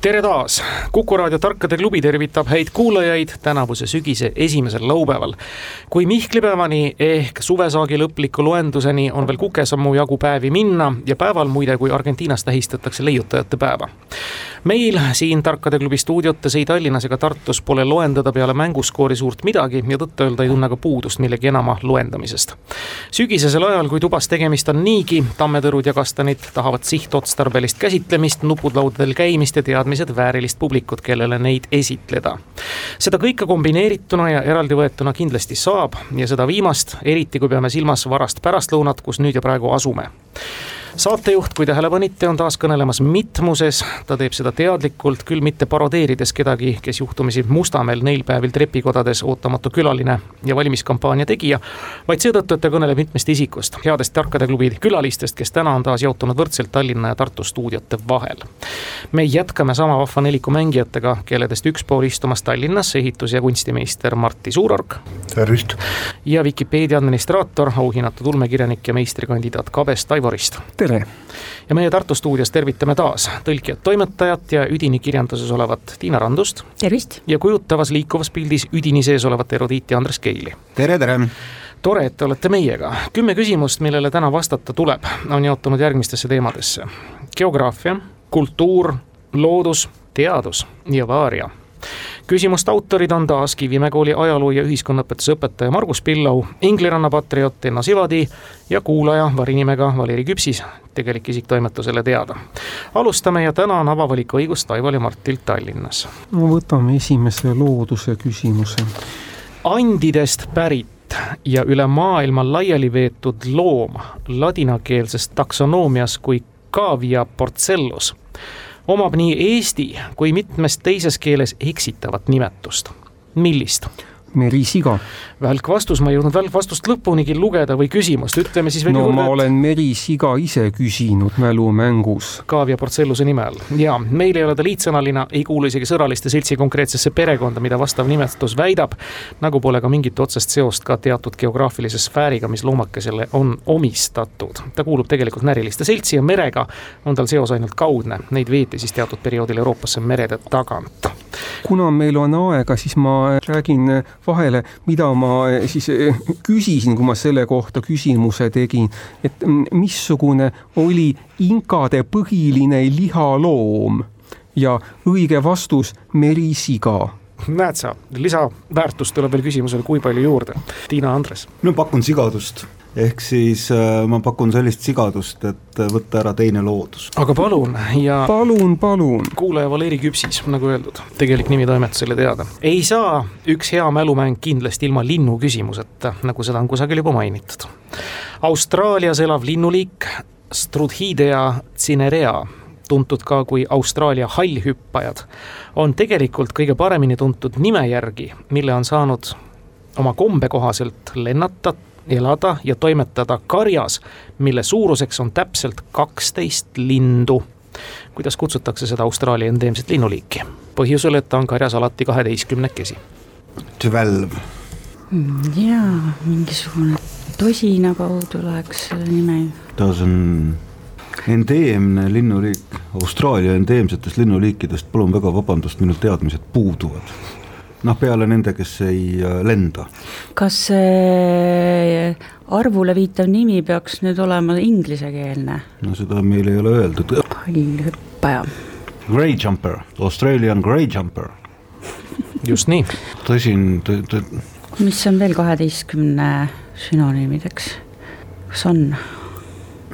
tere taas, Kuku raadio Tarkade klubi tervitab häid kuulajaid tänavuse sügise esimesel laupäeval. kui Mihklipäevani ehk suvesaagi lõpliku loenduseni on veel kukesammu jagu päevi minna ja päeval muide, kui Argentiinas tähistatakse leiutajate päeva. meil siin Tarkade klubi stuudiotes ei Tallinnas ega Tartus pole loendada peale mänguskoori suurt midagi ja tõtt-öelda ei tunne ka puudust millegi enama loendamisest. sügisesel ajal, kui tubas tegemist on niigi, tammetõrud ja kastanid tahavad sihtotstarbelist käsitlemist, nupud laudadel käimist ja teadmist teadmised väärilist publikut, kellele neid esitleda. seda kõike kombineerituna ja eraldi võetuna kindlasti saab ja seda viimast, eriti kui peame silmas varast pärastlõunat, kus nüüd ja praegu asume saatejuht, kui tähele panite, on taas kõnelemas mitmuses, ta teeb seda teadlikult, küll mitte parodeerides kedagi, kes juhtumisi Mustamäel neil päevil trepikodades ootamatu külaline ja valimiskampaania tegija, vaid seetõttu, et ta kõneleb mitmest isikust, headest Tarkade klubi külalistest, kes täna on taas jaotunud võrdselt Tallinna ja Tartu stuudiote vahel. me jätkame sama vahva neliku mängijatega, kelledest üks pool istumas Tallinnas, ehitus- ja kunstimeister Martti Suurorg. tervist! ja Vikipeedia administraator, auhinnatud ulmekirjanik ja meistrikandidaat Kabest Aivorist tere! ja meie Tartu stuudios tervitame taas tõlkijat, toimetajat ja Üdini kirjanduses olevat Tiina Randust. tervist! ja kujutavas liikuvas pildis Üdini sees olevat erudiiti Andres Keili. tere, tere! tore, et te olete meiega. kümme küsimust, millele täna vastata tuleb, on jaotunud järgmistesse teemadesse. geograafia, kultuur, loodus, teadus ja vaaria küsimuste autorid on taas Kivimäe kooli ajaloo ja ühiskonnaõpetuse õpetaja Margus Pillau, Ingliranna patrioot Enno Sivadi ja kuulaja varinimega Valeri Küpsis, tegelik isik toimetusele teada. alustame ja täna on avavaliku õigust Aival ja Martil Tallinnas. no võtame esimese looduse küsimuse. andidest pärit ja üle maailma laiali veetud loom ladinakeelses taksonoomias kui cavia porcellus omab nii eesti kui mitmes teises keeles eksitavat nimetust. millist? merisiga. Välk vastus, ma ei jõudnud välkvastust lõpunigi lugeda või küsimust, ütleme siis veel no juurde, ma olen merisiga ise küsinud mälumängus. Kaavia Portselluse nime all ja meil ei ole ta liitsõnaline, ei kuulu isegi sõraliste seltsi konkreetsesse perekonda, mida vastav nimetus väidab. nagu pole ka mingit otsest seost ka teatud geograafilise sfääriga, mis loomakesele on omistatud. ta kuulub tegelikult näriliste seltsi ja merega on tal seos ainult kaudne, neid veeti siis teatud perioodil Euroopasse merede tagant kuna meil on aega, siis ma räägin vahele, mida ma eh, siis eh, küsisin, kui ma selle kohta küsimuse tegin, et mm, missugune oli inkade põhiline lihaloom ja õige vastus merisiga näed sa, lisaväärtust tuleb veel küsimusele, kui palju juurde. Tiina Andres. no pakun sigadust ehk siis äh, ma pakun sellist sigadust, et võtta ära teine loodus. aga palun ja palun, palun. kuulaja Valeri Küpsis, nagu öeldud, tegelik nimi toimetusele teada. ei saa üks hea mälumäng kindlasti ilma linnu küsimuseta, nagu seda on kusagil juba mainitud. Austraalias elav linnuliik Strudhidea cinerea tuntud ka kui Austraalia hallhüppajad, on tegelikult kõige paremini tuntud nime järgi, mille on saanud oma kombe kohaselt lennata, elada ja toimetada karjas, mille suuruseks on täpselt kaksteist lindu. kuidas kutsutakse seda Austraalia endeemset linnuliiki? põhjusel, et ta on karjas alati kaheteistkümnekesi. Twelve. jaa, mingisugune tosina kaudu läheks selle nime. ta on endeemne linnuliik, Austraalia endeemsetest linnuliikidest, palun väga vabandust, minu teadmised puuduvad noh, peale nende, kes ei äh, lenda. kas see arvule viitav nimi peaks nüüd olema inglisekeelne? no seda meil ei ole öeldud. hallhüppaja. Grey jumper, Australian grey jumper. just nii. tõsin tõ,, tõ... mis on veel kaheteistkümne sünonüümideks, kas on?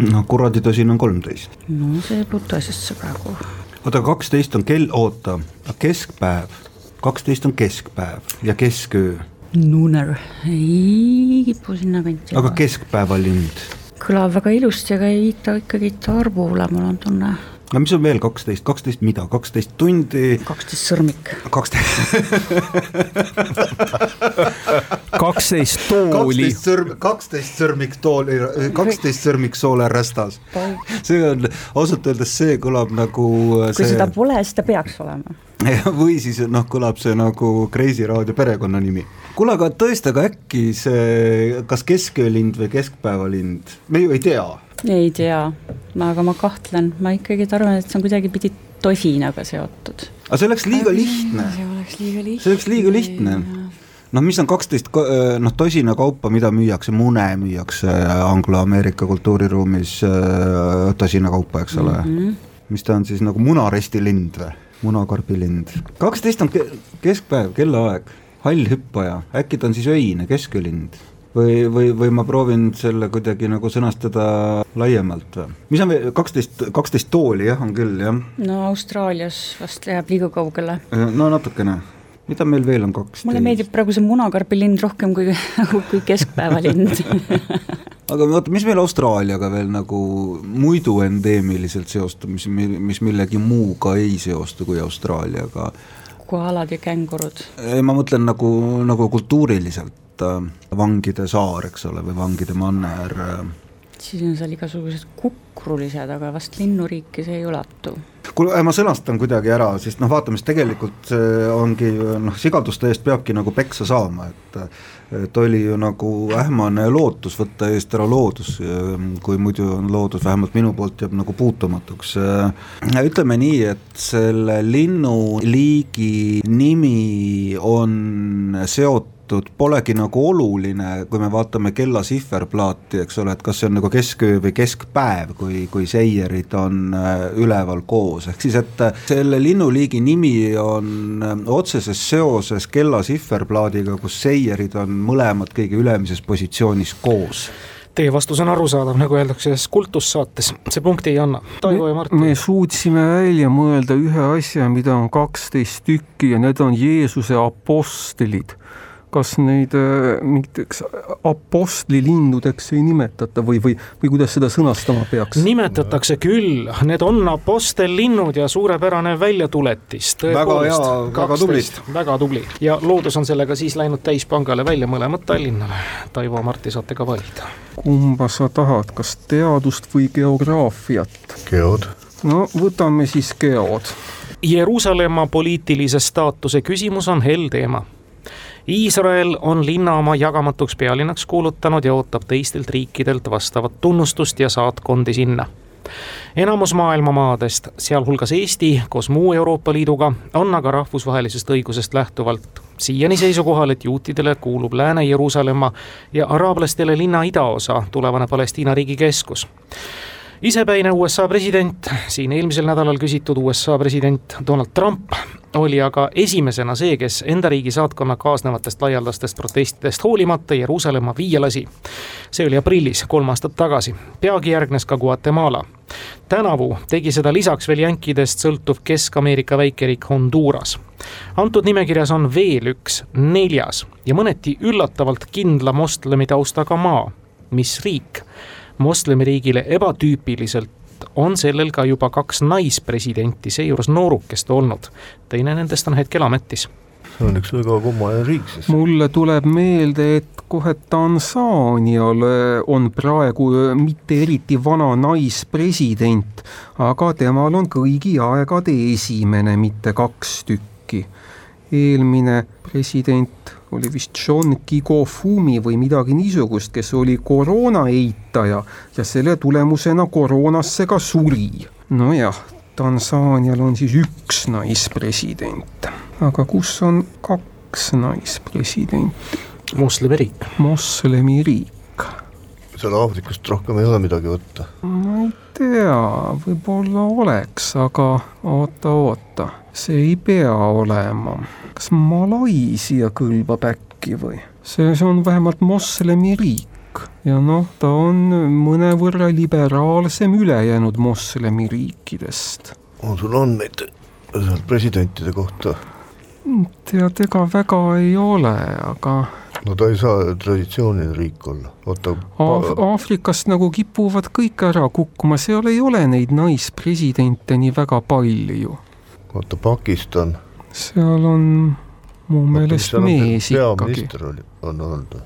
no kuradi tõsin on kolmteist. no see ei puutu asjasse praegu. oota, kaksteist on kell, oota, keskpäev kaksteist on keskpäev ja kesköö. Nuner, ei kipu sinnakanti. aga keskpäevalind? kõlab väga ilusti, aga ei viita ikkagi arvule, mul on tunne. no mis on veel kaksteist, kaksteist mida, kaksteist tundi? kaksteist sõrmik. kaksteist kaksteist tooli. kaksteist sõrm, kaksteist sõrmik tooli, kaksteist sõrmik soole rästas. see on, ausalt öeldes see kõlab nagu kui see... seda pole, siis ta peaks olema või siis noh, kõlab see nagu Kreisi raadio perekonnanimi. kuule, aga tõesti, aga äkki see, kas kesköölind või keskpäevalind, me ju ei tea. ei tea, aga ma kahtlen, ma ikkagi arvan, et see on kuidagipidi tosinaga seotud. aga see oleks liiga lihtne. see oleks liiga lihtne. see oleks liiga lihtne noh, mis on kaksteist noh, tosina kaupa, mida müüakse, mune müüakse anglo-ameerika kultuuriruumis tosina kaupa, eks ole mm. -hmm. mis ta on siis nagu munarestilind või? Munakarbilind. kaksteist on ke keskpäev, kellaaeg, hall hüppaja, äkki ta on siis öine kesköölind? või, või, või ma proovin selle kuidagi nagu sõnastada laiemalt või? mis on veel, kaksteist, kaksteist tooli jah, on küll jah? no Austraalias vast läheb liiga kaugele. no natukene mida meil veel on kaksteist? mulle meeldib praegu see munakarbilind rohkem kui, kui keskpäevalind aga vaata, mis meil Austraaliaga veel nagu muidu endeemiliselt seostub, mis, mis millegi muuga ei seostu kui Austraaliaga? koalad ja kängurud. ei, ma mõtlen nagu, nagu kultuuriliselt äh, vangide saar, eks ole, või vangide manner äh. Siis on seal igasugused kukrulised, aga vast linnuriiki see ei ulatu kuule, ma sõnastan kuidagi ära, sest noh, vaatame, siis tegelikult ongi noh, sigaduste eest peabki nagu peksa saama, et et oli ju nagu ähmane lootus võtta eest ära loodus, kui muidu on loodus, vähemalt minu poolt jääb nagu puutumatuks. ütleme nii, et selle linnuliigi nimi on seotud tehtud, polegi nagu oluline, kui me vaatame kella sihverplaati, eks ole, et kas see on nagu kesköö või keskpäev, kui, kui seierid on äh, üleval koos, ehk siis, et äh, selle linnuliigi nimi on äh, otseses seoses kella sihverplaadiga, kus seierid on mõlemad kõige ülemises positsioonis koos Teie vastus on arusaadav, nagu öeldakse ühes kultussaates, see punkti ei anna. Taivo ja Martin. me suutsime välja mõelda ühe asja, mida on kaksteist tükki ja need on Jeesuse apostlid kas neid äh, mingiteks apostlilinnudeks ei nimetata või, või, või kuidas seda sõnastama peaks? nimetatakse küll, need on apostellinnud ja suurepärane väljatuletis. väga hea, väga tublid. väga tubli ja loodus on sellega siis läinud täispangale välja, mõlemad Tallinnale. Taivo, Martti, saate ka valida. kumba sa tahad, kas teadust või geograafiat? geod. no võtame siis geod. Jeruusalemma poliitilise staatuse küsimus on hell teema Iisrael on linna oma jagamatuks pealinnaks kuulutanud ja ootab teistelt riikidelt vastavat tunnustust ja saatkondi sinna. Enamus maailma maadest, sealhulgas Eesti koos muu Euroopa Liiduga, on aga rahvusvahelisest õigusest lähtuvalt siiani seisukohal, et juutidele kuulub Lääne-Jeruusalemma ja araablastele linna idaosa tulevane Palestiina riigi keskus isepäine USA president, siin eelmisel nädalal küsitud USA president Donald Trump oli aga esimesena see, kes enda riigi saatkonna kaasnevatest laialdastest protestidest hoolimata Jeruusalemma viia lasi. see oli aprillis, kolm aastat tagasi, peagi järgnes ka Guatemala. tänavu tegi seda lisaks veel jänkidest sõltuv Kesk-Ameerika väikeriik Honduras. antud nimekirjas on veel üks, neljas ja mõneti üllatavalt kindla moslemi taustaga maa. mis riik? Moslemiriigile ebatüüpiliselt on sellel ka juba kaks naispresidenti, seejuures noorukest olnud. teine nendest on hetkel ametis see on üks väga kummaline riik siis. mulle tuleb meelde, et kohe Tansaanial on praegu mitte eriti vana naispresident, aga temal on kõigi aegade esimene, mitte kaks tükki. eelmine president oli vist John Kigofumi või midagi niisugust, kes oli koroona eitaja ja selle tulemusena koroonasse ka suri. nojah, Tansaanial on siis üks naispresident, aga kus on kaks naispresidenti? moslemiriik. moslemiriik. Seal Aafrikast rohkem ei ole midagi võtta? ma ei tea, võib-olla oleks, aga oota-oota, see ei pea olema kas Malaisia kõlbab äkki või? see, see on vähemalt moslemiriik ja noh, ta on mõnevõrra liberaalsem ülejäänud moslemiriikidest. on sul andmeid presidentide kohta? tead, ega väga ei ole, aga no ta ei saa traditsiooniline riik olla, oota Aaf Aafrikast nagu kipuvad kõik ära kukkuma, seal ei ole neid naispresidente nii väga palju. oota, Pakistan. seal on mu meelest mees ikkagi. peaminister oli, on olnud või?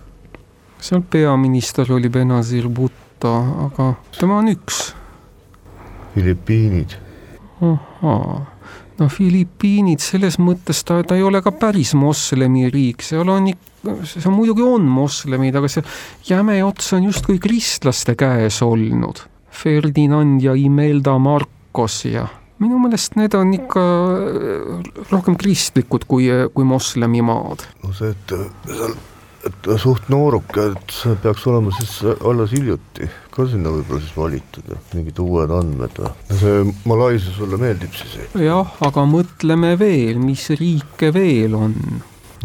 seal peaminister oli Benazir Bhutto, aga tema on üks. Filipiinid. ahhaa no Filipiinid selles mõttes ta, ta ei ole ka päris moslemiriik, seal on ikka, see muidugi on moslemid, aga see jäme ots on justkui kristlaste käes olnud. Ferdinand ja Imelda Marcos ja minu meelest need on ikka rohkem kristlikud kui, kui moslemimaad. no see, et seal et suht nooruk, et see peaks olema siis alles hiljuti ka sinna võib-olla siis valitud mingid uued andmed või? see Malaisia sulle meeldib siis? jah, aga mõtleme veel, mis riike veel on?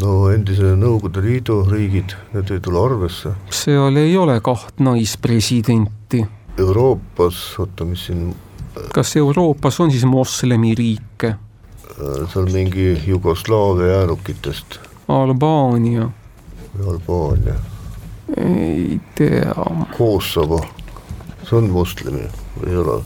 No endise Nõukogude Liidu riigid, need ei tule arvesse. seal ei ole kaht naispresidenti. Euroopas, oota, mis siin kas Euroopas on siis moslemiriike? seal mingi Jugoslaavia jäänukitest. Albaania Albaania? ei tea. Kosovo, see on moslemi või ei ole?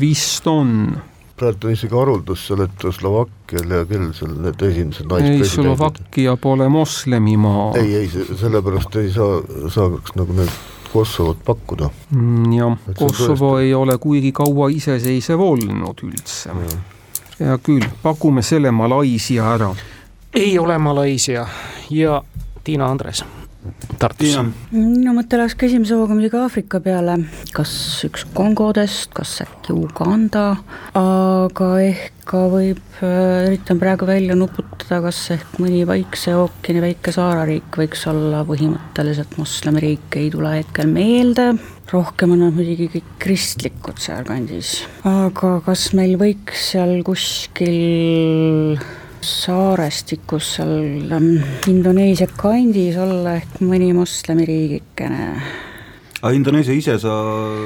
vist on. Praegu on isegi haruldus seal, et Slovakkial ja kellel seal need esimesed naispresidendid. ei, Slovakkia pole moslemimaa. ei, ei, sellepärast ei saa, saaks nagu need Kosovot pakkuda mm,. jah, Kosovo ei ole kuigi kaua iseseisev olnud üldse. hea küll, pakume selle Malaisia ära. ei ole Malaisia ja Tiina Andres Tartus. minu mõte läks ka esimese hooga muidugi Aafrika peale, kas üks Kongodest, kas äkki Uganda, aga ehk ka võib, äh, üritan praegu välja nuputada, kas ehk mõni Vaikse ookeani väike saareriik võiks olla põhimõtteliselt moslemiriik, ei tule hetkel meelde, rohkem on nad muidugi kõik kristlikud sealkandis, aga kas meil võiks seal kuskil saarestikus seal ähm, Indoneesia kandis olla ehk mõni moslemiriigikene. aga Indoneesia ise sa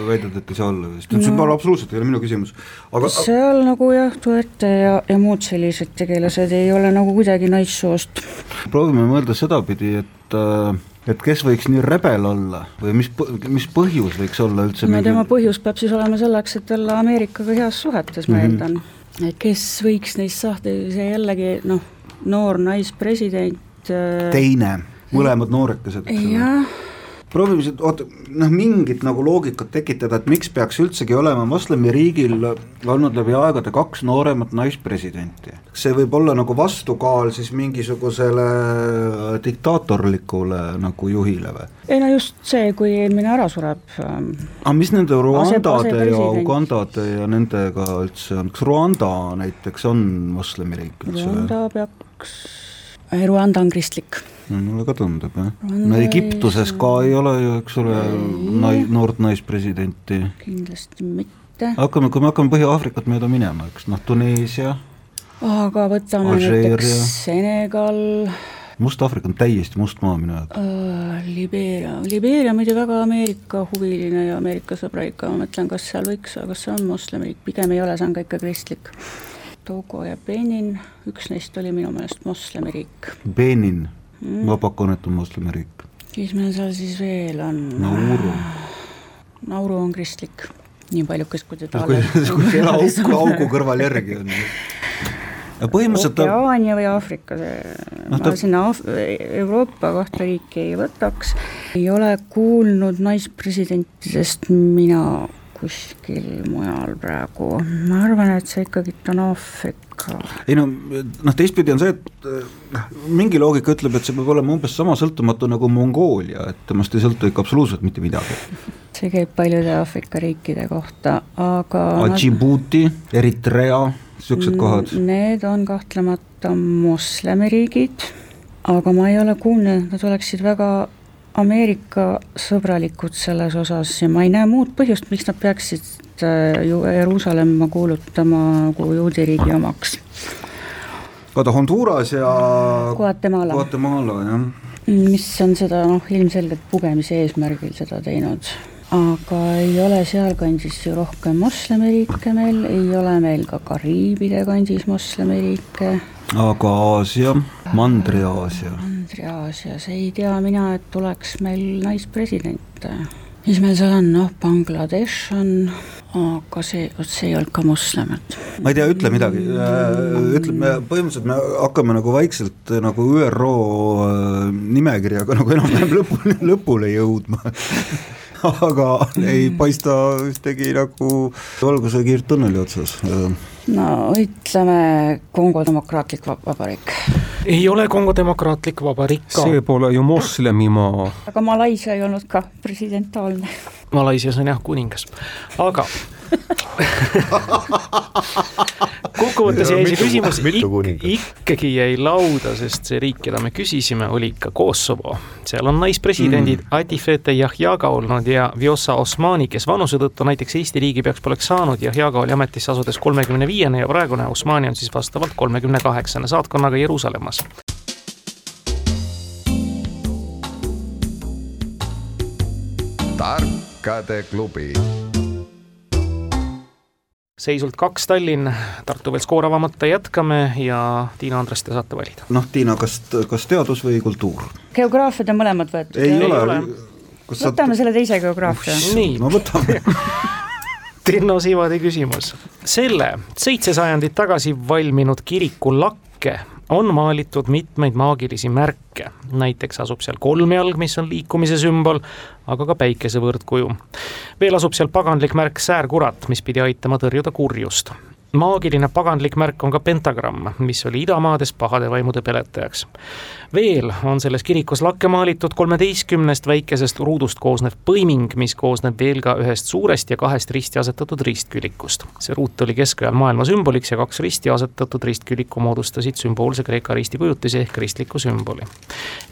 väidad, et ei saa olla vist no,, see pole absoluutselt ei ole minu küsimus. aga seal nagu jah, Duerte ja, ja muud sellised tegelased ei ole nagu kuidagi naissoost. proovime mõelda sedapidi, et äh, et kes võiks nii rebel olla või mis, mis põhjus võiks olla üldse no mingi... tema põhjus peab siis olema selleks, et olla Ameerikaga heas suhetes, ma eeldan mm. -hmm kes võiks neist saada, see jällegi noh, noor naispresident. Äh, teine, mõlemad noorekesed, jah proovime siit, oota, noh mingit nagu loogikat tekitada, et miks peaks üldsegi olema moslemiriigil olnud läbi aegade kaks nooremat naispresidenti. see võib olla nagu vastukaal siis mingisugusele diktaatorlikule nagu juhile või? ei no just see, kui eelmine ära sureb ähm,. aga mis nende Rwandade ja Ugandade ja nendega üldse on, kas Rwanda näiteks on moslemiriik üldse? Rwanda peaks, Rwanda on kristlik no mulle ka tundub jah, no Egiptuses ka ei ole ju, eks ole, nai-, noort naispresidenti. kindlasti mitte. hakkame, kui me hakkame Põhja-Aafrikat mööda minema, eks noh, Tuneesia. aga võtame Alžeeria. näiteks Senegal. Must-Aafrika on täiesti must maa minu jaoks uh,. Libeeria, Libeeria muidu väga Ameerika huviline ja Ameerika sõbralik, ma mõtlen, kas seal võiks, kas see on moslemiriik, pigem ei ole, see on ka ikka kristlik. Togo ja Benin, üks neist oli minu meelest moslemiriik. Benin mm. ma on moslemiriik. mis meil seal siis veel on? Nauru. Nauru on kristlik, nii paljukest kui teda no, kui selle auku, augu kõrval järgi on põhimõtteliselt Okeaania või Aafrika, no, ta... ma sinna Af Euroopa kahte riiki ei võtaks, ei ole kuulnud naispresidentidest mina kuskil mujal praegu, ma arvan, et see ikkagi on Aafrika. ei no, noh teistpidi on see, et noh, mingi loogika ütleb, et see peab olema umbes sama sõltumatu nagu Mongoolia, et temast ei sõltu ikka absoluutselt mitte midagi. see käib paljude Aafrika riikide kohta, aga Djibouti, Eritrea, niisugused kohad? Need on kahtlemata moslemiriigid, aga ma ei ole kuulnud, et nad oleksid väga Ameerika sõbralikud selles osas ja ma ei näe muud põhjust, miks nad peaksid äh, ju Jeruusalemma kuulutama nagu juudi riigi omaks. oota, Honduras ja Guatemala, Guatemala, jah. mis on seda noh, ilmselgelt pugemise eesmärgil seda teinud aga ei ole sealkandis ju rohkem moslemiriike meil, ei ole meil ka Kariibide kandis moslemiriike aga Aasia, Mandri-Aasia. Mandri-Aasias ei tea mina, et tuleks meil naispresident. mis meil seal on, noh, Bangladesh on, aga see, vot see ei olnud ka moslem, et. ma ei tea, ütle midagi, ütleme, põhimõtteliselt me hakkame nagu vaikselt nagu ÜRO äh, nimekirjaga nagu enam-vähem lõpule, lõpule jõudma aga ei paista ühtegi nagu valguse kiirt tunneli otsas no ütleme Kongo Demokraatlik Vabariik. ei ole Kongo Demokraatlik Vabariik ka. see pole ju moslemimaa. aga Malaisia ei olnud ka presidentaalne. Malaisias on jah kuningas, aga kokkuvõttes jäi see küsimus ik ikkagi jäi lauda, sest see riik, keda me küsisime, oli ikka Kosovo. seal on naispresidendid mm. Atifete Yahyaga olnud ja Vjosa Osmani, kes vanuse tõttu näiteks Eesti riigipeaks poleks saanud, Yahyaga oli ametisse asudes kolmekümne viiene ja praegune Osmani on siis vastavalt kolmekümne kaheksane saatkonnaga Jeruusalemmas. Tarkade klubi seisult kaks Tallinn, Tartu veel skoor avamata, jätkame ja Tiina Andres, te saate valida. noh, Tiina, kas, kas teadus või kultuur? geograafiad on mõlemad võetud? ei, ei ole, ole.. võtame sa... selle teise geograafia. nii. no võtame Triino Siivadi küsimus. selle seitse sajandit tagasi valminud kiriku lakke on maalitud mitmeid maagilisi märke, näiteks asub seal kolmjalg, mis on liikumise sümbol, aga ka päikese võrdkuju. veel asub seal paganlik märk säärkurat, mis pidi aitama tõrjuda kurjust maagiline paganlik märk on ka pentagramm, mis oli idamaades pahade vaimude peletajaks. veel on selles kirikus lakke maalitud kolmeteistkümnest väikesest ruudust koosnev põiming, mis koosneb veel ka ühest suurest ja kahest risti asetatud ristkülikust. see ruut oli keskajal maailma sümboliks ja kaks risti asetatud ristkülikku moodustasid sümboolse Kreeka risti kujutise ehk kristliku sümboli.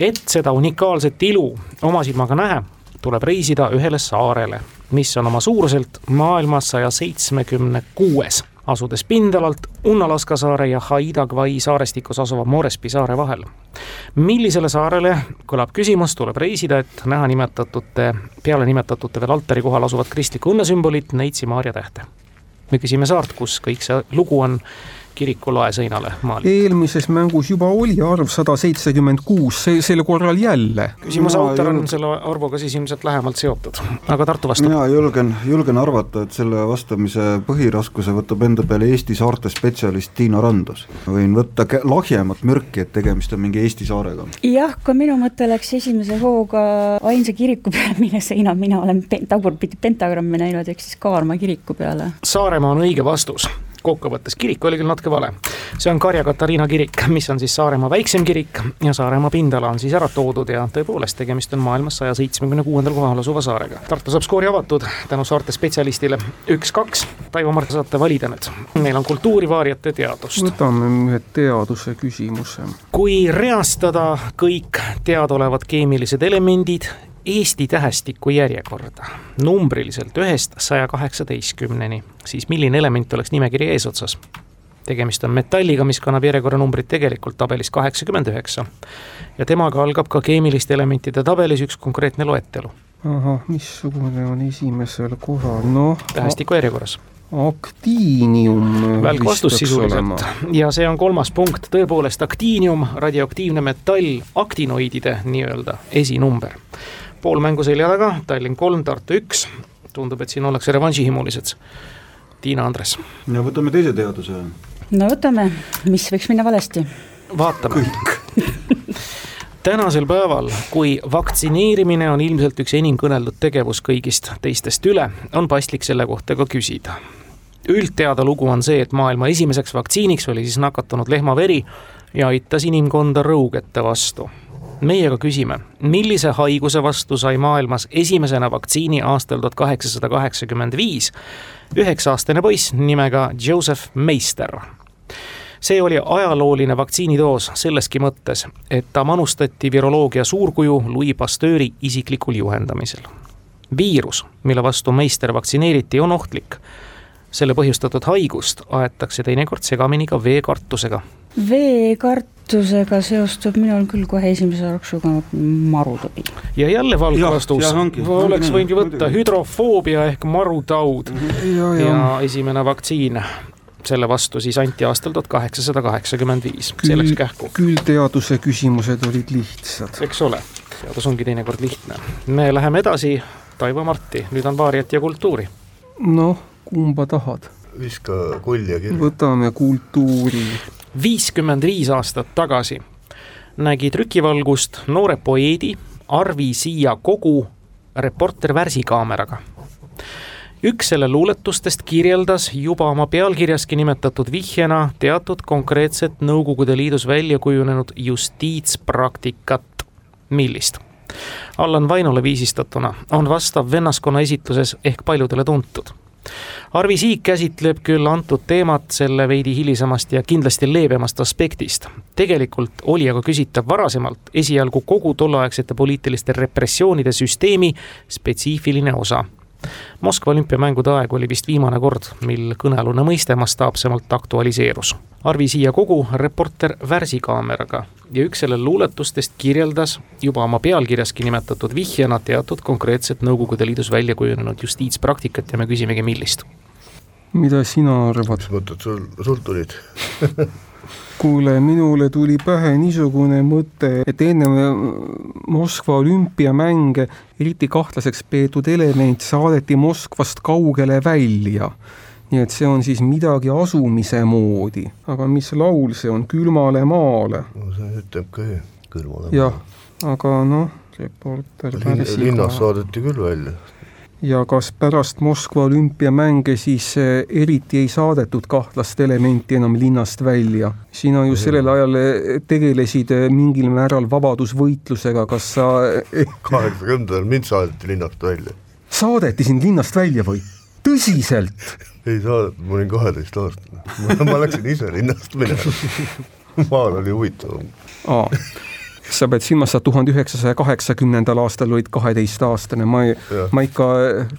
et seda unikaalset ilu oma silmaga näha, tuleb reisida ühele saarele, mis on oma suuruselt maailma saja seitsmekümne kuues asudes pindalalt Unalaska saare ja Haida-Gvai saarestikus asuva Morespi saare vahel. millisele saarele, kõlab küsimus, tuleb reisida, et näha nimetatute, peale nimetatute veel altari kohal asuvat kristlikku õnnesümbolit, Neitsi Maarja tähte. me küsime saart, kus kõik see lugu on kiriku laesõinale maalitud. eelmises mängus juba oli arv sada seitsekümmend kuus, see, sel korral jälle. küsimuse autor on selle arvuga siis ilmselt lähemalt seotud, aga Tartu vastab. mina julgen, julgen arvata, et selle vastamise põhiraskuse võtab enda peale Eesti saarte spetsialist Tiina Randus. võin võtta lahjemat mürki, et tegemist on mingi Eesti saarega. jah, ka minu mõte läks esimese hooga ainsa kiriku peale, mille seina mina olen tagurpidi pentagrammi näinud, ehk siis Kaarma kiriku peale. Saaremaa on õige vastus kokkuvõttes, kirik oli küll natuke vale. see on Karja Katariina kirik, mis on siis Saaremaa väiksem kirik ja Saaremaa pindala on siis ära toodud ja tõepoolest, tegemist on maailmas saja seitsmekümne kuuendal kohal asuva saarega. Tartu saab skoori avatud tänu saarte spetsialistile üks-kaks. Taivo Mart, saate valida nüüd, meil on kultuurivaariate teadust. võtame ühe teaduse küsimuse. kui reastada kõik teadaolevad keemilised elemendid Eesti tähestiku järjekorda numbriliselt ühest saja kaheksateistkümneni, siis milline element oleks nimekirja eesotsas? tegemist on metalliga, mis kannab järjekorranumbrit tegelikult tabelis kaheksakümmend üheksa. ja temaga algab ka keemiliste elementide tabelis üks konkreetne loetelu. ahah, missugune on esimesel kohal, noh. tähestiku järjekorras aktiinium. välk vastus sisuliselt ja see on kolmas punkt, tõepoolest aktiinium, radioaktiivne metall, aktinoidide nii-öelda esinumber pool mängu selja taga, Tallinn kolm, Tartu üks, tundub, et siin ollakse revanšihimulised. Tiina Andres. no võtame teise teaduse. no võtame, mis võiks minna valesti? vaatame. tänasel päeval, kui vaktsineerimine on ilmselt üks enim kõneldud tegevus kõigist teistest üle, on paslik selle kohta ka küsida. üldteada lugu on see, et maailma esimeseks vaktsiiniks oli siis nakatunud lehmaveri ja aitas inimkonda rõugete vastu meie aga küsime, millise haiguse vastu sai maailmas esimesena vaktsiini aastal tuhat kaheksasada kaheksakümmend viis üheksa-aastane poiss nimega Joseph Meister see oli ajalooline vaktsiinidoos selleski mõttes, et ta manustati viroloogia suurkuju Louis Pasteuri isiklikul juhendamisel. viirus, mille vastu Meister vaktsineeriti, on ohtlik. selle põhjustatud haigust aetakse teinekord segamini ka veekartusega. veekart kütusega seostub minul küll kohe esimese jooksuga marutõbi. ja jälle valge ja, vastus, oleks võinud ju võtta hüdrofoogia ehk marutaud ja, ja. ja esimene vaktsiin selle vastu siis anti aastal tuhat kaheksasada kaheksakümmend viis, see läks kähku. küll teaduse küsimused olid lihtsad. eks ole, teadus ongi teinekord lihtne. me läheme edasi, Taivo Marti, nüüd on vaariat ja kultuuri. noh, kumba tahad? Viska kulja kirja. võtame kultuuri. viiskümmend viis aastat tagasi nägi trükivalgust noore poeedi Arvi Siia Kogu Reporter värsikaameraga üks selle luuletustest kirjeldas juba oma pealkirjaski nimetatud vihjena teatud konkreetset Nõukogude Liidus välja kujunenud justiitspraktikat. millist? Allan Vainole viisistatuna on vastav vennaskonna esituses ehk paljudele tuntud Arvi Siik käsitleb küll antud teemat selle veidi hilisemast ja kindlasti leebemast aspektist. tegelikult oli aga küsitav varasemalt esialgu kogu tolleaegsete poliitiliste repressioonide süsteemi spetsiifiline osa Moskva olümpiamängude aeg oli vist viimane kord, mil kõnealune mõiste mastaapsemalt aktualiseerus. Arvi Siia Kogu, reporter värsikaameraga ja üks selle luuletustest kirjeldas juba oma pealkirjaski nimetatud vihjena teatud konkreetset Nõukogude Liidus välja kujunenud justiitspraktikat ja me küsimegi, millist? mida sina arvad? mis mõtted sul, sul tulid kuule, minule tuli pähe niisugune mõte, et enne Moskva olümpiamänge eriti kahtlaseks peetud element saadeti Moskvast kaugele välja. nii et see on siis midagi asumise moodi, aga mis laul see on, Külmale maale? no see ütleb ka ju, külmale maale. jah, aga noh, reporter linnas saadeti küll välja ja kas pärast Moskva olümpiamänge siis eh, eriti ei saadetud kahtlast elementi enam linnast välja? sina ju sellel ajal eh, tegelesid eh, mingil määral vabadusvõitlusega, kas sa kaheksakümnendal mind saadeti linnast välja. saadeti sind linnast välja või? tõsiselt? ei saadetud, ma olin kaheteistaastane ma läksin ise linnast minema maal oli huvitavam sa pead silmas, sa tuhande üheksasaja kaheksakümnendal aastal olid kaheteistaastane, ma ma ikka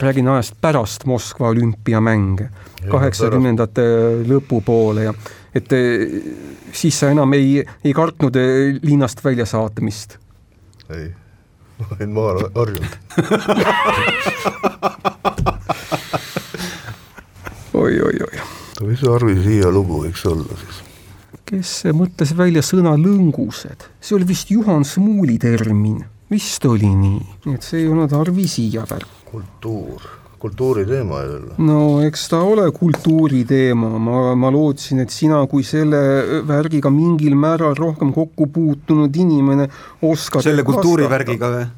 räägin ajast pärast Moskva olümpiamänge, kaheksakümnendate lõpupoole ja et eh, siis sa enam ei, ei kartnud eh, linnast väljasaatmist? ei, ma olin maal harjunud oi-oi-oi. mis see Arvi Siia lugu võiks olla siis? Kes mõtles välja sõna lõngused, see oli vist Juhan Smuuli termin, vist oli nii, nii et see ei olnud Arvi Siia värk. kultuur, kultuuriteema jälle. no eks ta ole kultuuriteema, ma, ma lootsin, et sina kui selle värgiga mingil määral rohkem kokku puutunud inimene oskad selle kultuurivärgiga või?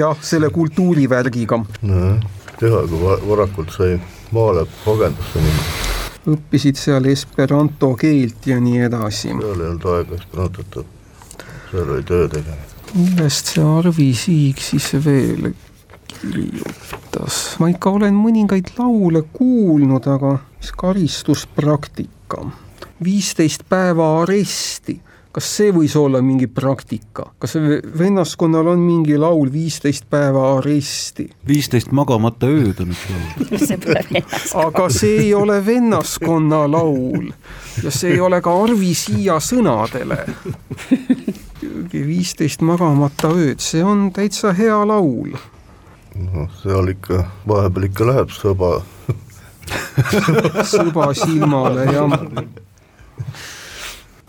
jah, selle kultuurivärgiga. nojah, teha, kui varakult sai maale pagendusse minna õppisid seal esperanto keelt ja nii edasi. seal ei olnud aega esperantot õppida, seal oli töö tegemine. millest see Arvi Siig siis veel kirjutas? ma ikka olen mõningaid laule kuulnud, aga mis karistuspraktika, viisteist päeva aresti kas see võis olla mingi praktika, kas vennaskonnal on mingi laul viisteist päeva aresti? viisteist magamata ööd on üks laul aga see ei ole vennaskonna laul ja see ei ole ka Arvi Siia sõnadele. viisteist magamata ööd, see on täitsa hea laul. noh, seal ikka, vahepeal ikka läheb sõba sõba silmale, jah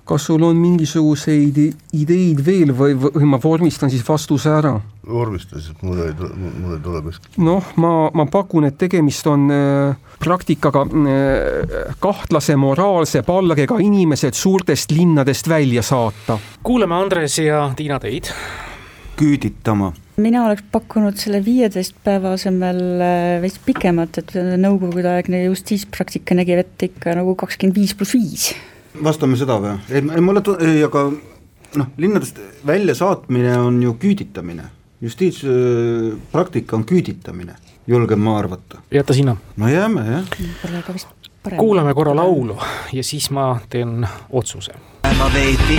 kas sul on mingisuguseid ideid veel või, või ma vormistan siis vastuse ära? vormista siis, mul ei tule, mul ei tule kuskilt. noh, ma, ma pakun, et tegemist on äh, praktikaga äh, kahtlase moraalse palgega inimesed suurtest linnadest välja saata. kuulame Andres ja Tiina teid. küüditama mina oleks pakkunud selle viieteist päeva asemel äh, veits pikemat, et nõukogudeaegne justiitspraktika nägi ette ikka nagu kakskümmend viis pluss viis vastame seda või? ei, ei mulle tu-, ei aga noh, linnadest väljasaatmine on ju küüditamine, justiitspraktika on küüditamine, julgen ma arvata. jäta sinna. no jääme jah. Kuulame korra laulu ja siis ma teen otsuse minema veeti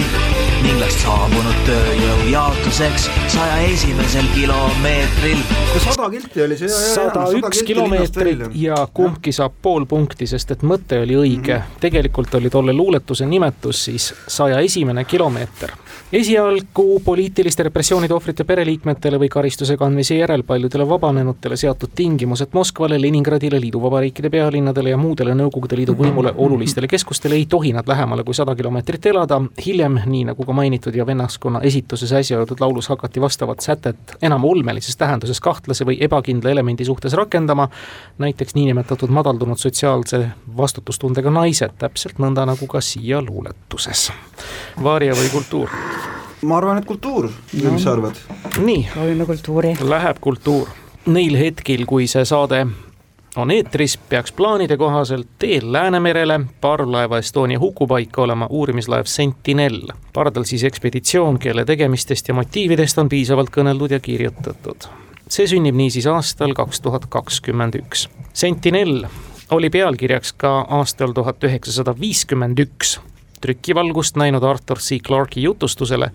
ning last saabunud tööjõu jaotuseks saja esimesel kilomeetril. kui sada kilti oli see sada üks kilomeetrit ja kumbki saab pool punkti, sest et mõte oli õige mm. -hmm. tegelikult oli tolle luuletuse nimetus siis saja esimene kilomeeter esialgu poliitiliste repressioonide ohvrite pereliikmetele või karistuse kandmise järel paljudele vabanenutele seatud tingimused Moskvale, Leningradile, liiduvabariikide pealinnadele ja muudele Nõukogude Liidu võimule olulistele keskustele ei tohi nad lähemale kui sada kilomeetrit elada. hiljem, nii nagu ka mainitud ja vennaskonna esituses äsja öeldud laulus hakati vastavat sätet enam ulmelises tähenduses kahtlase või ebakindla elemendi suhtes rakendama, näiteks niinimetatud madaldunud sotsiaalse vastutustundega naised, täpselt nõnda nagu ka siia luuletuses. vaaria või kultuur? Ma arvan, et kultuur no., mis sa arvad? nii. proovime kultuuri. Läheb kultuur. Neil hetkel, kui see saade on eetris, peaks plaanide kohaselt teel Läänemerele parvlaeva Estonia hukupaika olema uurimislaev Sentinel. pardal siis ekspeditsioon, kelle tegemistest ja motiividest on piisavalt kõneldud ja kirjutatud. see sünnib niisiis aastal kaks tuhat kakskümmend üks. Sentinel oli pealkirjaks ka aastal tuhat üheksasada viiskümmend üks trükivalgust näinud Arthur C Clarke'i jutustusele,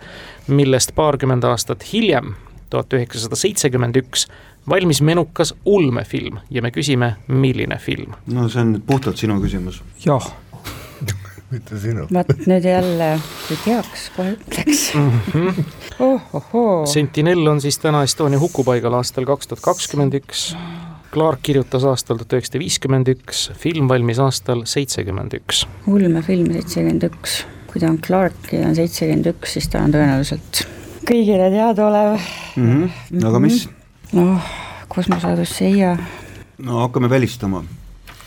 millest paarkümmend aastat hiljem, tuhat üheksasada seitsekümmend üks, valmis menukas ulmefilm ja me küsime, milline film? no see on nüüd puhtalt sinu küsimus. jah mitte sinu. vot nüüd jälle, kui teaks, kohe ütleks mm. -hmm. Oh, oh, oh. Sentinel on siis täna Estonia hukupaigal aastal kaks tuhat kakskümmend üks Clark kirjutas aastal tuhat üheksasada viiskümmend üks, film valmis aastal seitsekümmend üks. ulmefilm seitsekümmend üks, kui ta on Clark ja on seitsekümmend üks, siis ta on tõenäoliselt kõigile teadaolev mm. -hmm. aga mis? noh, kosmoseodüsseia. no hakkame välistama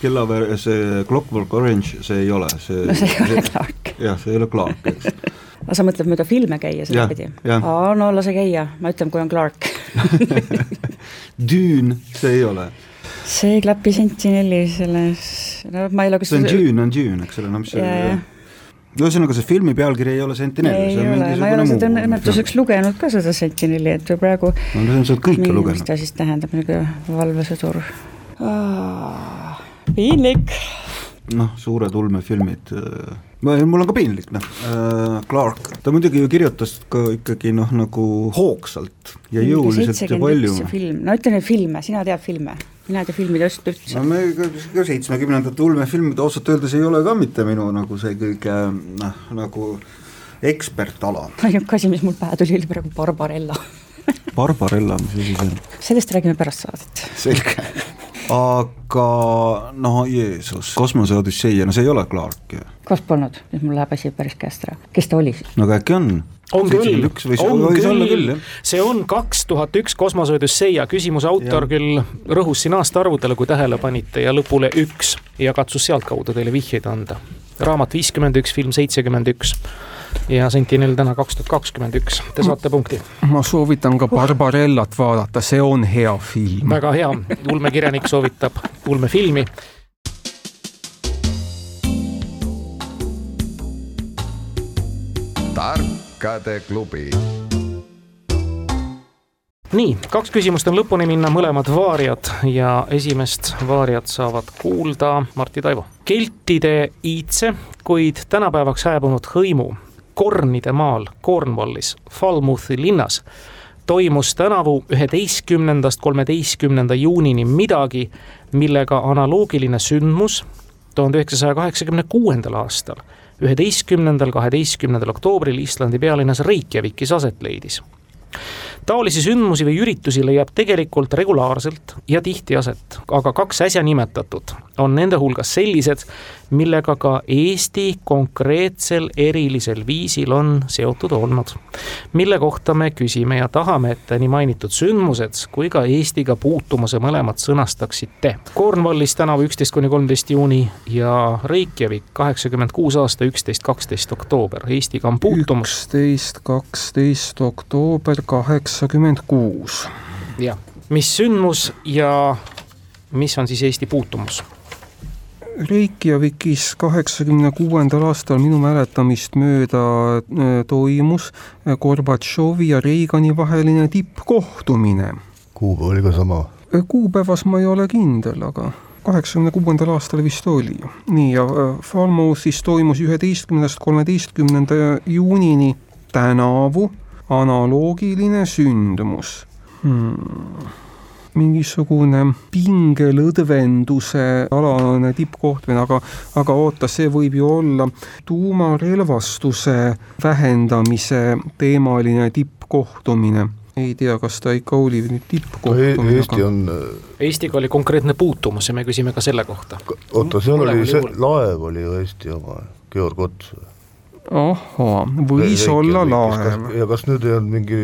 kellaväär, see Clockwork Orange, see ei ole, see no see ei ole Clark. jah, see ei ole Clark, eks aga sa mõtled mööda filme käia sedapidi? aa, no lase käia, ma ütlen, kui on Clark Dune, see ei ole. see ei klapi Sentinelli selles, no ma ei ole kas see on Dune, on Dune, eks ole, no mis see ühesõnaga, see filmi pealkiri ei ole Sentinel. ei ole, ma ei ole seda õnnetuseks lugenud ka seda Sentinelli, et praegu no sa oled kõike lugenud. mis ta siis tähendab, niisugune valvesõdur. piinlik. noh, suured ulmefilmid äh, mul on ka piinlik, noh äh,, Clark, ta muidugi ju kirjutas ka ikkagi noh, nagu hoogsalt ja jõuliselt ja palju. film, no ütle nüüd filme, sina tead filme, mina ei tea filmidest üldse. no me ka seitsmekümnendate ulmefilmid ausalt öeldes ei ole ka mitte minu nagu see kõige noh, nagu ekspertala. ainuke asi, mis mul pähe tuli, oli praegu Barbarella Barbarella, mis asi see on? sellest räägime pärast saadet. selge aga no Jeesus, kosmoseodüsseia, no see ei ole Clark ju. kas polnud, nüüd mul läheb asi päris käest ära, kes ta oli siis? no aga äkki on? On küll, on küll, see on kaks tuhat üks kosmoseodüsseia, küsimuse autor ja. küll rõhus siin aastaarvudele, kui tähele panite, ja lõpule üks ja katsus sealtkaudu teile vihjeid anda. raamat viiskümmend üks, film seitsekümmend üks ja Sentinel täna kaks tuhat kakskümmend üks, te saate punkti. ma soovitan ka Barbarellat vaadata, see on hea film. väga hea, ulmekirjanik soovitab ulmefilmi. Tarkade klubi nii, kaks küsimust on lõpuni minna, mõlemad vaariad ja esimest vaariat saavad kuulda Martti Taivo. keltide iidse, kuid tänapäevaks hääbunud hõimu Kornide maal Cornwallis, Falmouthi linnas toimus tänavu üheteistkümnendast kolmeteistkümnenda juunini midagi, millega analoogiline sündmus tuhande üheksasaja kaheksakümne kuuendal aastal, üheteistkümnendal, kaheteistkümnendal oktoobril Islandi pealinnas Reykjavikis aset leidis. Taolisi sündmusi või üritusi leiab tegelikult regulaarselt ja tihti aset, aga kaks äsja nimetatud on nende hulgas sellised, millega ka Eesti konkreetsel erilisel viisil on seotud olnud. mille kohta me küsime ja tahame, et nii mainitud sündmused kui ka Eestiga puutumuse mõlemad sõnastaksite. Cornwallis tänavu üksteist kuni kolmteist juuni ja Reykjavik kaheksakümmend kuus aasta üksteist, kaksteist oktoober, Eestiga on puutumus. üksteist, kaksteist oktoober kaheksakümmend kuus. jah, mis sündmus ja mis on siis Eesti puutumus? Reykjavikis kaheksakümne kuuendal aastal minu mäletamist mööda äh, toimus äh, Gorbatšovi ja Reagani vaheline tippkohtumine. kuupäev oli ka sama? Äh, kuupäevas ma ei ole kindel, aga kaheksakümne kuuendal aastal vist oli. nii, ja Falmouth siis toimus üheteistkümnendast kolmeteistkümnenda juunini tänavu analoogiline sündmus hmm mingisugune pingelõdvenduse alane tippkohtumine, aga, aga oota, see võib ju olla tuumarelvastuse vähendamise teemaline tippkohtumine ei tea, kas ta ikka oli nüüd tippkohtumine. Eesti on. Eestiga oli konkreetne puutumus ja me küsime ka selle kohta. oota, seal oli see laev oli ju Eesti oma, Georg Ots või? Ahhaa, võis Reiki olla laev. ja kas nüüd ei olnud mingi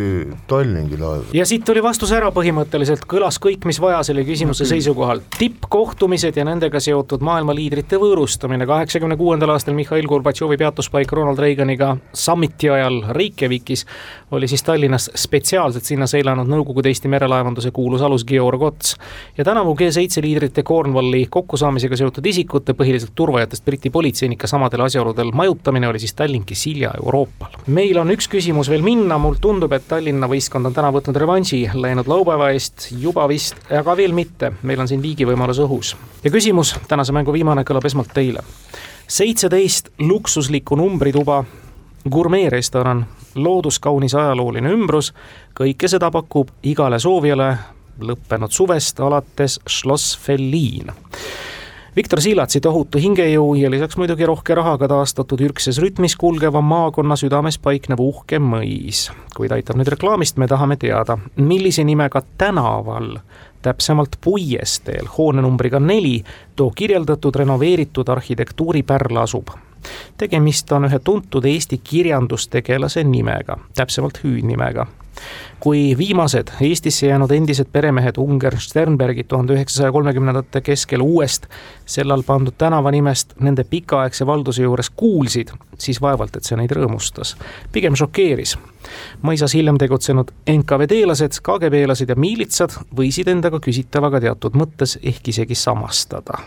Tallingi laev? ja siit tuli vastus ära põhimõtteliselt, kõlas kõik, mis vaja selle küsimuse seisukohal. tippkohtumised ja nendega seotud maailmaliidrite võõrustamine. kaheksakümne kuuendal aastal Mihhail Gorbatšovi peatuspaik Ronald Reaganiga summiti ajal Reykjavikis oli siis Tallinnas spetsiaalselt sinna seilanud Nõukogude Eesti merelaevanduse kuulus alus Georg Ots. ja tänavu G7 liidrite Cornwalli kokkusaamisega seotud isikute, põhiliselt turvajatest Briti politseinike samadel asjaoludel majutamine oli siis Tallinnas Tallinki Silja Euroopal. meil on üks küsimus veel minna, mulle tundub, et Tallinna võistkond on täna võtnud revanši läinud laupäeva eest juba vist, aga veel mitte, meil on siin viigivõimalus õhus. ja küsimus, tänase mängu viimane, kõlab esmalt teile. seitseteist luksuslikku numbrituba, gurmeerestoran, looduskaunis ajalooline ümbrus, kõike seda pakub igale soovijale lõppenud suvest alates Schloss Fellin Viktor Siilatsi tohutu hingejõu ja lisaks muidugi rohke rahaga taastatud ürgses rütmis kulgeva maakonna südames paiknev uhke mõis. kuid aitab nüüd reklaamist, me tahame teada, millise nimega tänaval täpsemalt puiesteel hoone numbriga neli too kirjeldatud renoveeritud arhitektuuripärl asub tegemist on ühe tuntud Eesti kirjandustegelase nimega, täpsemalt hüüdnimega kui viimased Eestisse jäänud endised peremehed Unger Sternbergid tuhande üheksasaja kolmekümnendate keskel uuest sellal pandud tänavanimest nende pikaaegse valduse juures kuulsid, siis vaevalt, et see neid rõõmustas. pigem šokeeris. mõisas hiljem tegutsenud NKVD-lased, KGB-lased ja miilitsad võisid endaga küsitavaga teatud mõttes ehk isegi samastada.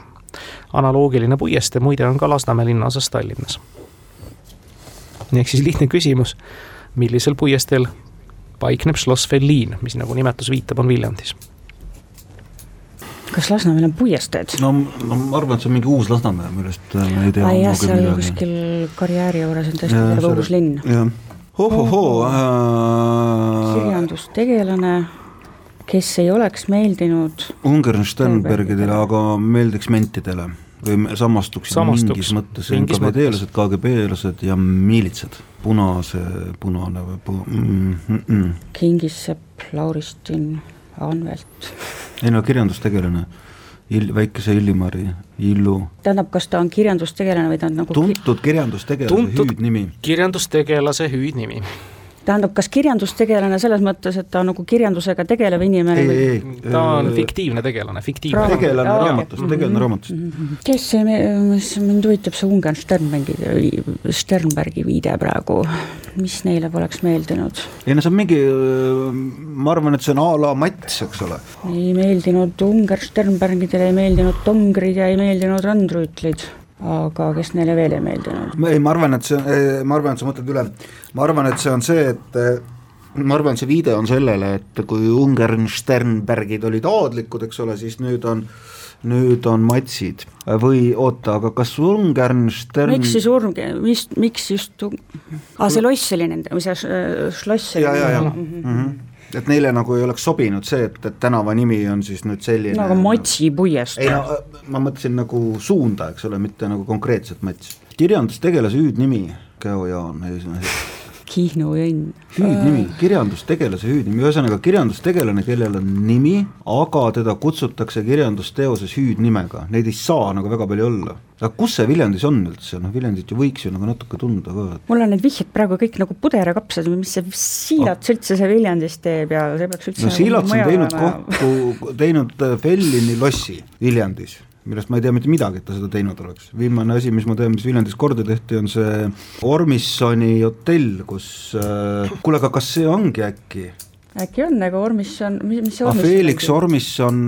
Analoogiline puiestee muide on ka Lasnamäe linnaosas Tallinnas. ehk siis lihtne küsimus, millisel puiesteel paikneb Schloss Fellin, mis nagu nimetus viitab, on Viljandis kas Lasnamäel on puiesteed? no, no ma arvan, et see on mingi uus Lasnamäe, millest äh, me ei tea. jah, seal midagi. kuskil karjääri juures on tõesti terve uus linn. jah, ohohoo äh.... kirjandustegelane, kes ei oleks meeldinud Ungern Sternbergidele, aga meeldiks mentidele või samastuks, samastuks mingis mõttes NKVD-lased, KGB-lased ja miilitsad, punase, punane või pu- mm,. Mm, mm. Kingissepp, Lauristin, Anvelt. ei no kirjandustegelane, Il-, väikese Illimari, Illu. tähendab, kas ta on kirjandustegelane või ta on nagu tuntud kirjandustegelase hüüdnimi? kirjandustegelase hüüdnimi tähendab, kas kirjandustegelane selles mõttes, et ta on nagu kirjandusega tegelev inimene? ei, ei, ei, ta on fiktiivne tegelane, fiktiivne. tegelane Aa, raamatust, tegelane raamatust. Mhm. kes see, mis mind huvitab, see Ungar Sternbergi, Sternbergi viide praegu, mis neile poleks meeldinud? ei no see on mingi, ma arvan, et see on a la Mats, eks ole. ei meeldinud Ungar Sternbergidele, ei meeldinud Tongrid ja ei meeldinud Randrüütlid aga kes neile veel ei meeldinud? ei, ma arvan, et see, ma arvan, et sa mõtled üle, ma arvan, et see on see, et ma arvan, see viide on sellele, et kui Ungern Sternbergid olid aadlikud, eks ole, siis nüüd on nüüd on matsid või oota, aga kas Ungern Stern miks siis Urg-, mis, miks just, aa see loss oli nende, või see šloss oli? ja, ja, ja mm, -hmm et neile nagu ei oleks sobinud see, et, et tänava nimi on siis nüüd selline no aga Matsi puiestee. ei no ma mõtlesin nagu suunda, eks ole, mitte nagu konkreetselt Mats. kirjandustegelase hüüdnimi, Geo Jaan, Kihnu õnn. hüüdnimi, kirjandustegelase hüüdnimi, ühesõnaga kirjandustegelane, kellel on nimi, aga teda kutsutakse kirjandusteoses hüüdnimega, neid ei saa nagu väga palju olla. aga kus see Viljandis on üldse, noh Viljandit ju võiks ju nagu natuke tunda ka. mul on need vihjed praegu kõik nagu puderakapsad, mis see Siilats üldse see Viljandis teeb ja see peaks üldse no nagu Siilats on teinud kokku, teinud äh, Fellini lossi Viljandis millest ma ei tea mitte midagi, et ta seda teinud oleks. viimane asi, mis ma tean, mis Viljandis korda tehti, on see Ormissoni hotell, kus äh,, kuule, aga kas see ongi äkki? äkki on, aga Ormisson, mis, mis see ah, Ormisson Felix Ormisson,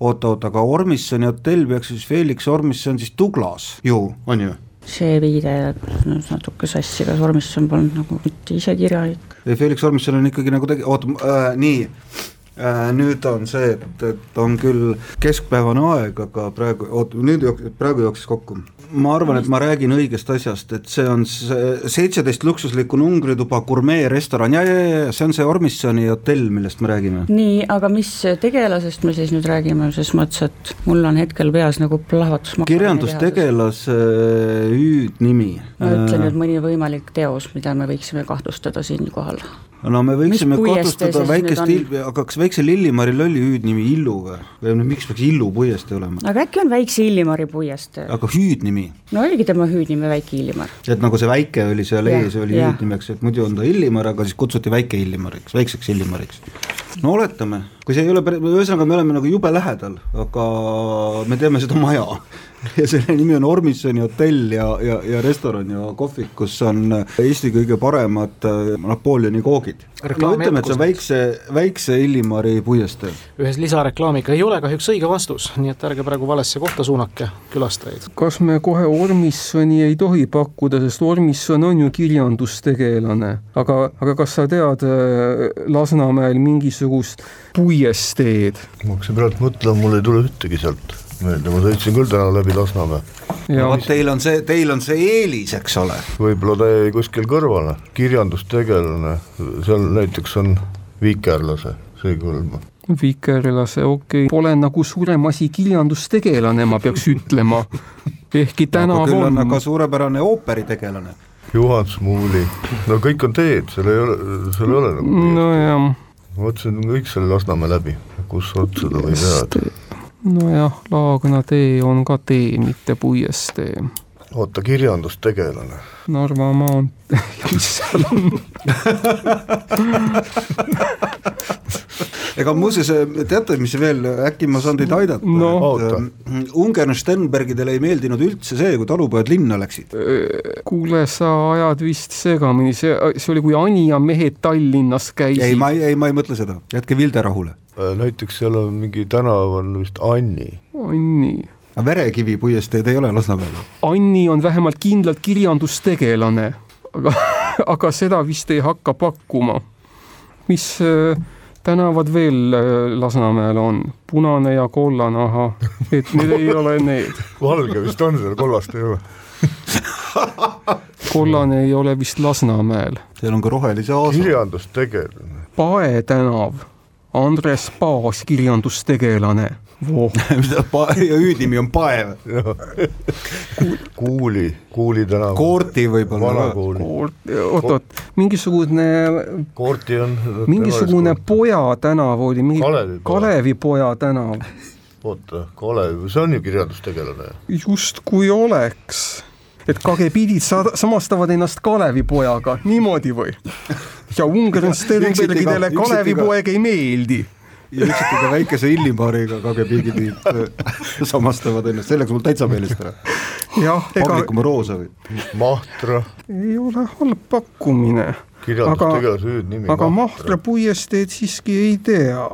oota-oota, aga Ormissoni hotell peaks siis Felix Ormisson siis Douglas ju, on ju? see viide natuke sassi, kas Ormisson polnud nagu mitte ise kirjanik? ei, Felix Ormisson on ikkagi nagu tegi-, oota äh,, nii nüüd on see, et, et on küll keskpäevane aeg, aga praegu, oot, nüüd jook-, praegu jooksis kokku. ma arvan, et ma räägin õigest asjast, et see on see seitseteist luksuslikku numbritube gurmeerestoran ja, ja, ja, ja see on see Ormissoni hotell, millest me räägime. nii, aga mis tegelasest me siis nüüd räägime, ses mõttes, et mul on hetkel peas nagu plahvatus. kirjandustegelase hüüdnimi. no ütle nüüd mõni võimalik teos, mida me võiksime kahtlustada siinkohal no me võiksime kahtlustada väikest, aga kas väikse Lillimaril oli hüüdnimi Illu või? või no miks peaks Illu puiestee olema? aga äkki on väikse Illimari puiestee? aga hüüdnimi? no oligi tema hüüdnimi Väike Illimar. et nagu see väike oli seal ees, oli hüüdnimeks, et muidu on ta Illimar, aga siis kutsuti Väike Illimariks, väikseks Illimariks. no oletame, kui see ei ole ühesõnaga me oleme nagu jube lähedal, aga me teeme seda maja ja selle nimi on Ormissoni hotell ja, ja, ja restoran ja kohvik, kus on Eesti kõige paremad äh, Napoleoni koogid. no ütleme, et see on väikse, väikse Illimari puiestee. ühes lisareklaamiga ei ole kahjuks õige vastus, nii et ärge praegu valesse kohta suunake külastajaid. kas me kohe Ormissoni ei tohi pakkuda, sest Ormisson on ju kirjandustegelane, aga, aga kas sa tead äh, Lasnamäel mingisugust puiesteed? ma hakkasin praegu mõtlema, mul ei tule ühtegi sealt meelde, ma sõitsin küll täna läbi Lasnamäe. vot teil on see, teil on see eelis, eks ole. võib-olla ta jäi kuskil kõrvale, kirjandustegelane, seal näiteks on vikerlase, see ei kõlba. vikerlase, okei okay., pole nagu suurem asi kirjandustegelane, ma peaks ütlema, ehkki tänav on. aga suurepärane ooperitegelane. Juhan Smuuli, no kõik on teed, seal ei ole, seal ei ole nagu. nojah. ma mõtlesin kõik selle Lasnamäe läbi, kus otsa ta võib jääda nojah, Laagna tee on ka tee, mitte puiestee. oota, kirjandustegelane. Narva maantee, mis seal on ega muuseas, teate, mis veel, äkki ma saan teid aidata no,? Mm, Ungern-Sternbergidele ei meeldinud üldse see, kui talupojad linna läksid. kuule, sa ajad vist segamini, see, see oli, kui Anija mehed Tallinnas käisid. ei, ma ei, ei, ma ei mõtle seda, jätke Vilde rahule. Äh, näiteks seal on mingi tänav on vist Anni. Anni aga Verekivi puiesteed ei ole Lasnamäel? Anni on vähemalt kindlalt kirjandustegelane, aga, aga seda vist ei hakka pakkuma. mis äh, tänavad veel äh, Lasnamäel on, punane ja kollane, ahah, et need ei ole need. valge vist on seal, kollast ei ole kollane ei ole vist Lasnamäel. seal on ka rohelise aasa. kirjandustegelane. Pae tänav, Andres Paas, kirjandustegelane ja hüüdnimi on Paev Kuuli, Kuuli tänav. Koorti võib-olla. oot-oot, mingisugune. Koorti on. mingisugune Poja tänav oli, mingi Kalevi, Kalevipoja tänav. oota, Kalev, see on ju kirjandustegelane. justkui oleks et sa-, samastavad ennast Kalevipojaga, niimoodi või? ja Ungari Sternbergidele Kalevipoeg ei meeldi ja üksiti ka väikese Illimariga kagepiigid samastavad ennast, sellega mul täitsa meelest ära. jah, ega Pavlikuma roosa või? Mahtra. ei ole halb pakkumine. hüüdnimi. aga Mahtra puiesteed siiski ei tea.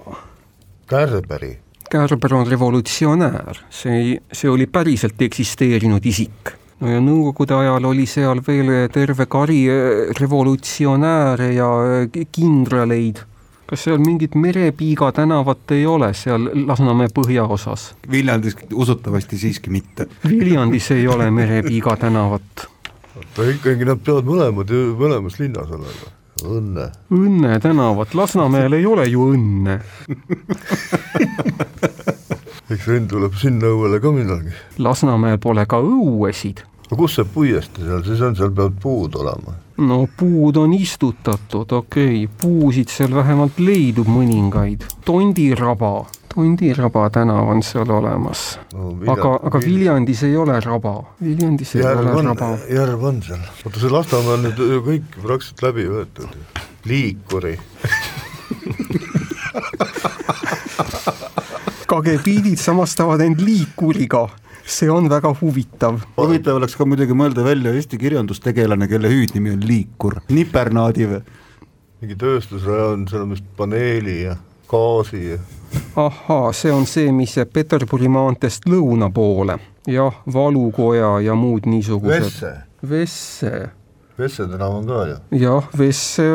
Kärberi. Kärber on revolutsionäär, see ei, see oli päriselt eksisteerinud isik no ja nõukogude ajal oli seal veel terve kari eh, revolutsionääre ja eh, kindraleid kas seal mingit Merepiiga tänavat ei ole seal Lasnamäe põhjaosas? Viljandis usutavasti siiski mitte. Viljandis ei ole Merepiiga tänavat. oota, ikkagi nad peavad mõlemad ju mõlemas linnas olema. Õnne. Õnne tänavat, Lasnamäel ei ole ju õnne eks õnn tuleb sinna õuele ka millalgi. Lasnamäel pole ka õuesid. no kus see puiestee seal siis on, seal peavad puud olema no puud on istutatud, okei okay., puusid seal vähemalt leidub mõningaid. Tondiraba, Tondiraba tänav on seal olemas no,. aga, aga Viljandis ei ole raba, Viljandis ei järv ole on, raba. järv on seal, oota see Lasnamäe on nüüd kõik praktiliselt läbi võetud, liikuri kagepiidid samastavad end liikuriga see on väga huvitav. huvitav oleks ka muidugi mõelda välja Eesti kirjandustegelane, kelle hüüdnimi on Liikur, Nipernaadi või? mingi tööstusrajoon, seal on vist paneeli ja gaasi ja ahhaa, see on see, mis jääb Peterburi maanteest lõuna poole. jah, Valukoja ja muud niisugused. Vesse. Vesse. Vesse tänav on ka ju. jah, Vesse,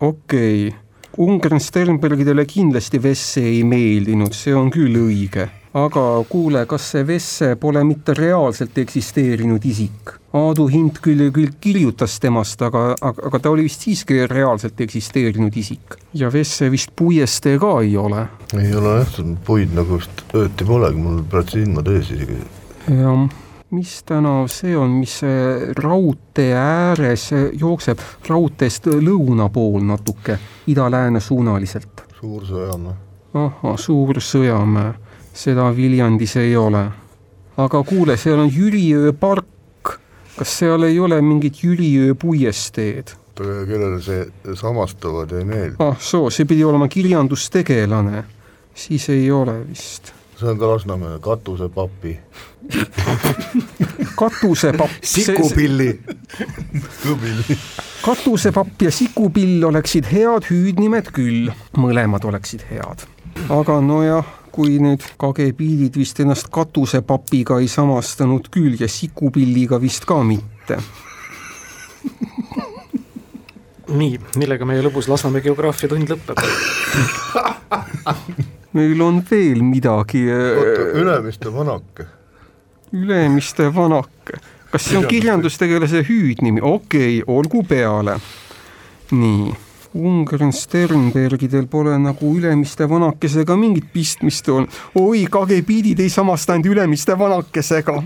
okei okay Ungern Sternbergidele kindlasti Vesse ei meeldinud, see on küll õige. aga kuule, kas see Vesse pole mitte reaalselt eksisteerinud isik? Aadu Hint küll, küll kirjutas temast, aga, aga, aga ta oli vist siiski reaalselt eksisteerinud isik. ja Vesse vist puiestee ka ei ole. ei ole jah, puid nagu vist ööti polegi, mul praegu silmad ees isegi. jah mis tänav see on, mis raudtee ääres jookseb raudteest lõuna pool natuke, ida-lääne suunaliselt? Suur-Sõjamäe. ahah, Suur-Sõjamäe, seda Viljandis ei ole. aga kuule, seal on Jüriöö park, kas seal ei ole mingit Jüriöö puiesteed? kellele see samastuvad ei meeldi. ah soo, see pidi olema kirjandustegelane, siis ei ole vist see on ka Lasnamäe katusepapi. Katusepapp. sikupilli. Katusepapp ja sikupill oleksid head hüüdnimed küll, mõlemad oleksid head. aga nojah, kui nüüd kagepiilid vist ennast katusepapiga ei samastanud küll ja sikupilliga vist ka mitte. Nii, millega meie lõbus Lasnamäe geograafiatund lõpeb meil on veel midagi. Äh, oota, Ülemiste vanake. Ülemiste vanake, kas see on kirjandustegelase hüüdnimi, okei okay,, olgu peale. nii, Ungern Sternbergidel pole nagu Ülemiste vanakesega mingit pistmist olnud. oi, kagepiidid ei samastanud Ülemiste vanakesega.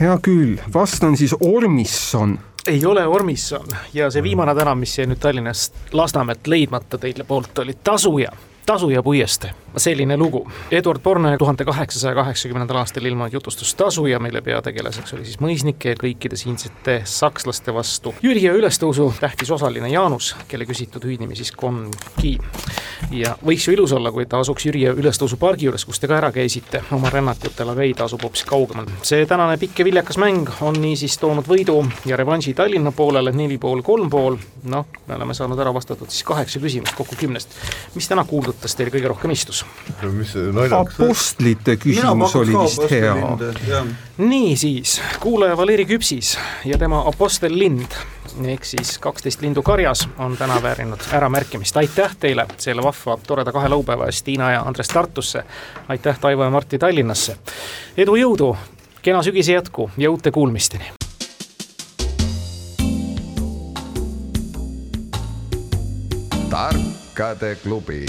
hea küll, vastan siis Ormisson ei ole Ormisson ja see viimane tänav, mis jäi nüüd Tallinnast Lasnamäelt leidmata teile poolt, oli Tasuja Tasuja puiestee, selline lugu. Eduard Borne tuhande kaheksasaja kaheksakümnendal aastal ilmunud jutustus Tasuja, mille peategelaseks oli siis mõisnike ja kõikide siinsete sakslaste vastu Jüri ülestõusu tähtis osaline Jaanus, kelle küsitud hüüdnimi siis Kongi. ja võiks ju ilus olla, kui ta asuks Jüri ülestõusu pargi juures, kus te ka ära käisite oma rännakutel, aga ei, ta asub hoopis kaugemal. see tänane pikk ja viljakas mäng on niisiis toonud võidu ja revanši Tallinna poolele neli pool, kolm pool. noh, me oleme saanud ära vastatud siis kaheksa küsimust kokku kümnest. mis täna kuuldub puudutas teil kõige rohkem istus? apostlite küsimus oli vist hea. niisiis, kuulaja Valeri Küpsis ja tema Apostellind ehk siis kaksteist lindu karjas on täna väärinud äramärkimist, aitäh teile selle vahva toreda kahe laupäeva eest, Tiina ja Andres Tartusse. aitäh, Taivo ja Martti Tallinnasse. edu, jõudu, kena sügise jätku ja uute kuulmisteni. tarkade klubi